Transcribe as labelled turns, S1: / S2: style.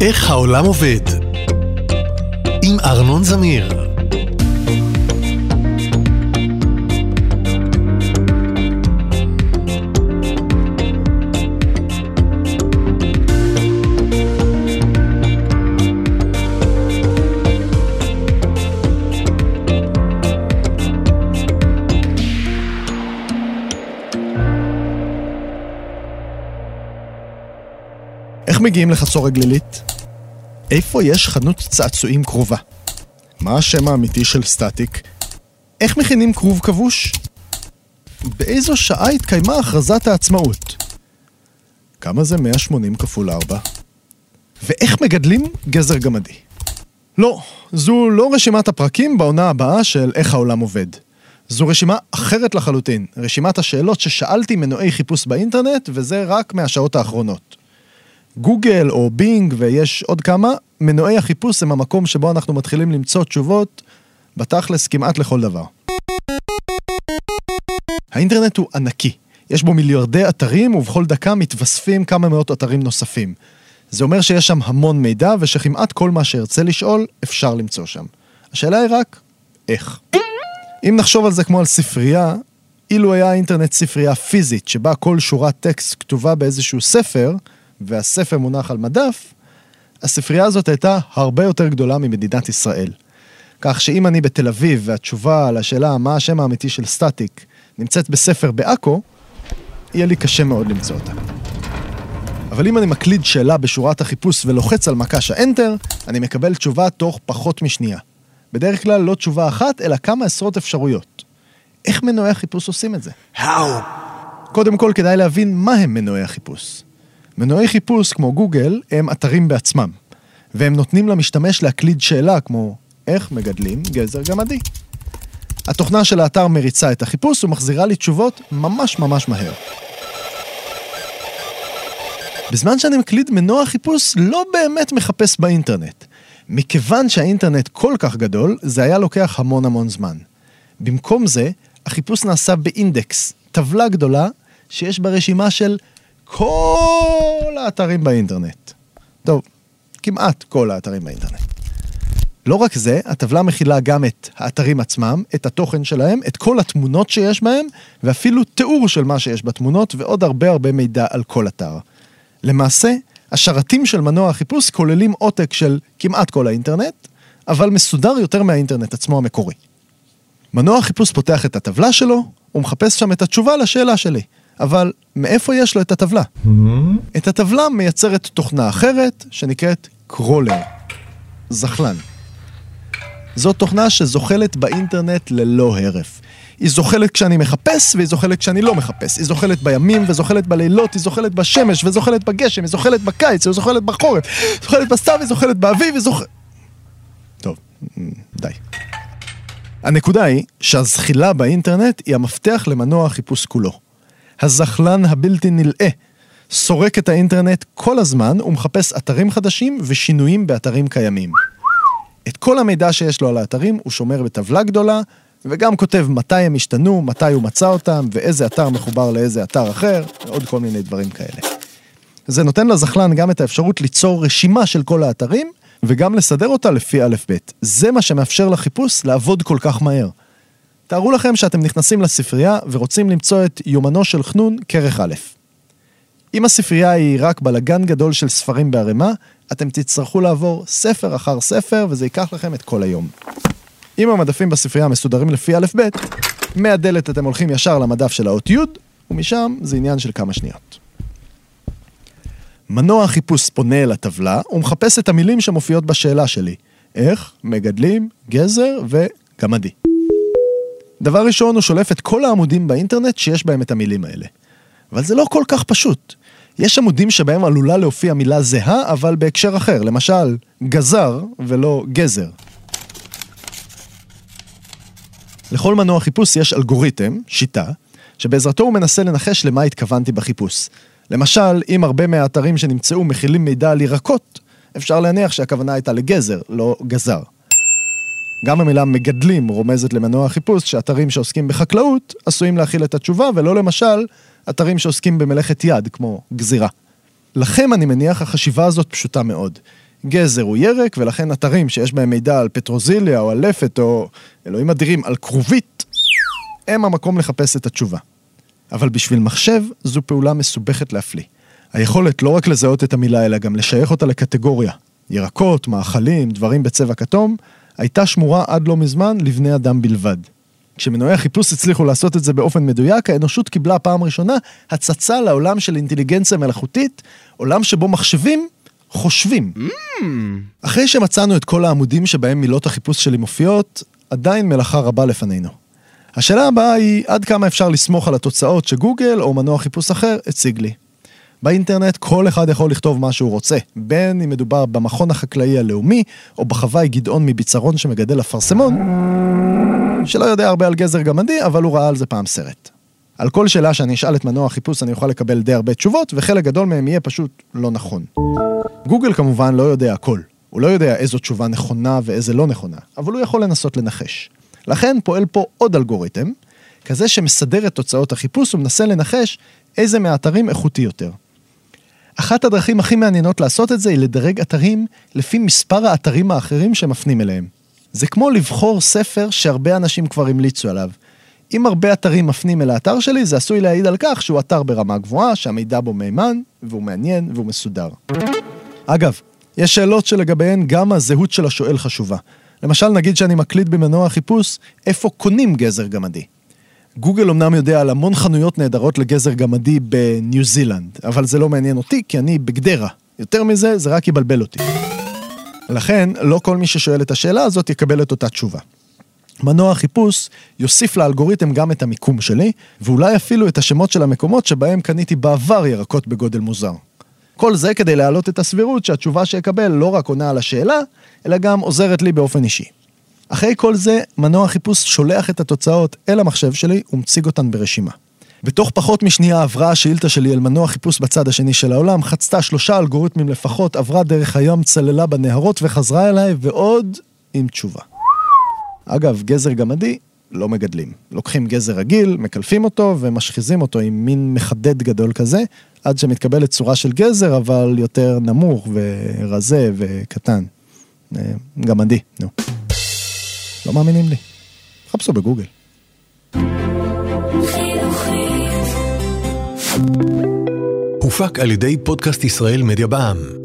S1: איך העולם עובד? עם ארנון זמיר.
S2: איך מגיעים לחצור הגלילית? איפה יש חנות צעצועים קרובה? מה השם האמיתי של סטטיק? איך מכינים כרוב כבוש? באיזו שעה התקיימה הכרזת העצמאות? כמה זה 180 כפול 4? ואיך מגדלים גזר גמדי? לא, זו לא רשימת הפרקים בעונה הבאה של איך העולם עובד. זו רשימה אחרת לחלוטין, רשימת השאלות ששאלתי מנועי חיפוש באינטרנט, וזה רק מהשעות האחרונות. גוגל או בינג ויש עוד כמה, מנועי החיפוש הם המקום שבו אנחנו מתחילים למצוא תשובות בתכלס כמעט לכל דבר. האינטרנט הוא ענקי, יש בו מיליארדי אתרים ובכל דקה מתווספים כמה מאות אתרים נוספים. זה אומר שיש שם המון מידע ושכמעט כל מה שארצה לשאול אפשר למצוא שם. השאלה היא רק, איך? אם נחשוב על זה כמו על ספרייה, אילו היה האינטרנט ספרייה פיזית שבה כל שורת טקסט כתובה באיזשהו ספר, והספר מונח על מדף, הספרייה הזאת הייתה הרבה יותר גדולה ממדינת ישראל. כך שאם אני בתל אביב והתשובה על השאלה מה השם האמיתי של סטטיק נמצאת בספר בעכו, יהיה לי קשה מאוד למצוא אותה. אבל אם אני מקליד שאלה בשורת החיפוש ולוחץ על מקש האנטר, אני מקבל תשובה תוך פחות משנייה. בדרך כלל לא תשובה אחת, אלא כמה עשרות אפשרויות. איך מנועי החיפוש עושים את זה? How? קודם כל כדאי להבין מה הם מנועי החיפוש. מנועי חיפוש כמו גוגל הם אתרים בעצמם, והם נותנים למשתמש להקליד שאלה כמו איך מגדלים גזר גמדי. התוכנה של האתר מריצה את החיפוש ומחזירה לי תשובות ממש ממש מהר. בזמן שאני מקליד מנוע חיפוש לא באמת מחפש באינטרנט. מכיוון שהאינטרנט כל כך גדול, זה היה לוקח המון המון זמן. במקום זה, החיפוש נעשה באינדקס, טבלה גדולה שיש בה רשימה של כל האתרים באינטרנט. טוב, כמעט כל האתרים באינטרנט. לא רק זה, הטבלה מכילה גם את האתרים עצמם, את התוכן שלהם, את כל התמונות שיש בהם, ואפילו תיאור של מה שיש בתמונות, ועוד הרבה הרבה מידע על כל אתר. למעשה, השרתים של מנוע החיפוש כוללים עותק של כמעט כל האינטרנט, אבל מסודר יותר מהאינטרנט עצמו המקורי. מנוע החיפוש פותח את הטבלה שלו, הוא מחפש שם את התשובה לשאלה שלי. אבל מאיפה יש לו את הטבלה? את הטבלה מייצרת תוכנה אחרת שנקראת קרולר, זחלן. זו תוכנה שזוחלת באינטרנט ללא הרף. היא זוחלת כשאני מחפש והיא זוחלת כשאני לא מחפש. היא זוחלת בימים וזוחלת בלילות, היא זוחלת בשמש וזוחלת בגשם, היא זוחלת בקיץ, היא זוחלת בחורף, היא זוחלת בסתיו, היא זוחלת באביב, היא זוחלת... טוב, די. הנקודה היא שהזחילה באינטרנט היא המפתח למנוע החיפוש כולו. הזחלן הבלתי נלאה סורק את האינטרנט כל הזמן ומחפש אתרים חדשים ושינויים באתרים קיימים. את כל המידע שיש לו על האתרים הוא שומר בטבלה גדולה, וגם כותב מתי הם השתנו, מתי הוא מצא אותם, ואיזה אתר מחובר לאיזה אתר אחר, ועוד כל מיני דברים כאלה. זה נותן לזחלן גם את האפשרות ליצור רשימה של כל האתרים, וגם לסדר אותה לפי א'-ב'. זה מה שמאפשר לחיפוש לעבוד כל כך מהר. תארו לכם שאתם נכנסים לספרייה ורוצים למצוא את יומנו של חנון, כרך א'. אם הספרייה היא רק בלגן גדול של ספרים בערימה, אתם תצטרכו לעבור ספר אחר ספר וזה ייקח לכם את כל היום. אם המדפים בספרייה מסודרים לפי א'-ב', מהדלת אתם הולכים ישר למדף של האות י', ומשם זה עניין של כמה שניות. מנוע החיפוש פונה אל הטבלה ומחפש את המילים שמופיעות בשאלה שלי. איך מגדלים גזר וגמדי. דבר ראשון, הוא שולף את כל העמודים באינטרנט שיש בהם את המילים האלה. אבל זה לא כל כך פשוט. יש עמודים שבהם עלולה להופיע מילה זהה, אבל בהקשר אחר. למשל, גזר ולא גזר. לכל מנוע חיפוש יש אלגוריתם, שיטה, שבעזרתו הוא מנסה לנחש למה התכוונתי בחיפוש. למשל, אם הרבה מהאתרים שנמצאו מכילים מידע על ירקות, אפשר להניח שהכוונה הייתה לגזר, לא גזר. גם המילה מגדלים רומזת למנוע חיפוש שאתרים שעוסקים בחקלאות עשויים להכיל את התשובה, ולא למשל אתרים שעוסקים במלאכת יד, כמו גזירה. לכם, אני מניח, החשיבה הזאת פשוטה מאוד. גזר הוא ירק, ולכן אתרים שיש בהם מידע על פטרוזיליה או על לפת, או אלוהים אדירים, על כרובית, הם המקום לחפש את התשובה. אבל בשביל מחשב, זו פעולה מסובכת להפליא. היכולת לא רק לזהות את המילה, אלא גם לשייך אותה לקטגוריה. ירקות, מאכלים, דברים בצבע כתום, הייתה שמורה עד לא מזמן לבני אדם בלבד. כשמנועי החיפוש הצליחו לעשות את זה באופן מדויק, האנושות קיבלה פעם ראשונה הצצה לעולם של אינטליגנציה מלאכותית, עולם שבו מחשבים חושבים. Mm. אחרי שמצאנו את כל העמודים שבהם מילות החיפוש שלי מופיעות, עדיין מלאכה רבה לפנינו. השאלה הבאה היא עד כמה אפשר לסמוך על התוצאות שגוגל או מנוע חיפוש אחר הציג לי. באינטרנט כל אחד יכול לכתוב מה שהוא רוצה, בין אם מדובר במכון החקלאי הלאומי, או בחוואי גדעון מביצרון שמגדל אפרסמון, שלא יודע הרבה על גזר גמדי, אבל הוא ראה על זה פעם סרט. על כל שאלה שאני אשאל את מנוע החיפוש אני אוכל לקבל די הרבה תשובות, וחלק גדול מהם יהיה פשוט לא נכון. גוגל כמובן לא יודע הכל. הוא לא יודע איזו תשובה נכונה ואיזה לא נכונה, אבל הוא יכול לנסות לנחש. לכן פועל פה עוד אלגוריתם, כזה שמסדר את תוצאות החיפוש ומנסה לנחש איזה מהאתרים איכותי יותר. אחת הדרכים הכי מעניינות לעשות את זה היא לדרג אתרים לפי מספר האתרים האחרים שמפנים אליהם. זה כמו לבחור ספר שהרבה אנשים כבר המליצו עליו. אם הרבה אתרים מפנים אל האתר שלי, זה עשוי להעיד על כך שהוא אתר ברמה גבוהה, שהמידע בו מהימן, והוא מעניין, והוא מסודר. אגב, יש שאלות שלגביהן גם הזהות של השואל חשובה. למשל, נגיד שאני מקליט במנוע החיפוש, איפה קונים גזר גמדי. גוגל אמנם יודע על המון חנויות נהדרות לגזר גמדי בניו זילנד, אבל זה לא מעניין אותי כי אני בגדרה. יותר מזה, זה רק יבלבל אותי. לכן, לא כל מי ששואל את השאלה הזאת יקבל את אותה תשובה. מנוע החיפוש יוסיף לאלגוריתם גם את המיקום שלי, ואולי אפילו את השמות של המקומות שבהם קניתי בעבר ירקות בגודל מוזר. כל זה כדי להעלות את הסבירות שהתשובה שאקבל לא רק עונה על השאלה, אלא גם עוזרת לי באופן אישי. אחרי כל זה, מנוע החיפוש שולח את התוצאות אל המחשב שלי ומציג אותן ברשימה. בתוך פחות משנייה עברה השאילתה שלי אל מנוע חיפוש בצד השני של העולם, חצתה שלושה אלגוריתמים לפחות, עברה דרך הים, צללה בנהרות וחזרה אליי, ועוד עם תשובה. אגב, גזר גמדי לא מגדלים. לוקחים גזר רגיל, מקלפים אותו ומשחיזים אותו עם מין מחדד גדול כזה, עד שמתקבלת צורה של גזר, אבל יותר נמוך ורזה וקטן. אה, גמדי, נו. לא מאמינים לי. חפשו בגוגל.
S1: הופק על ידי פודקאסט ישראל מדיה בע"מ.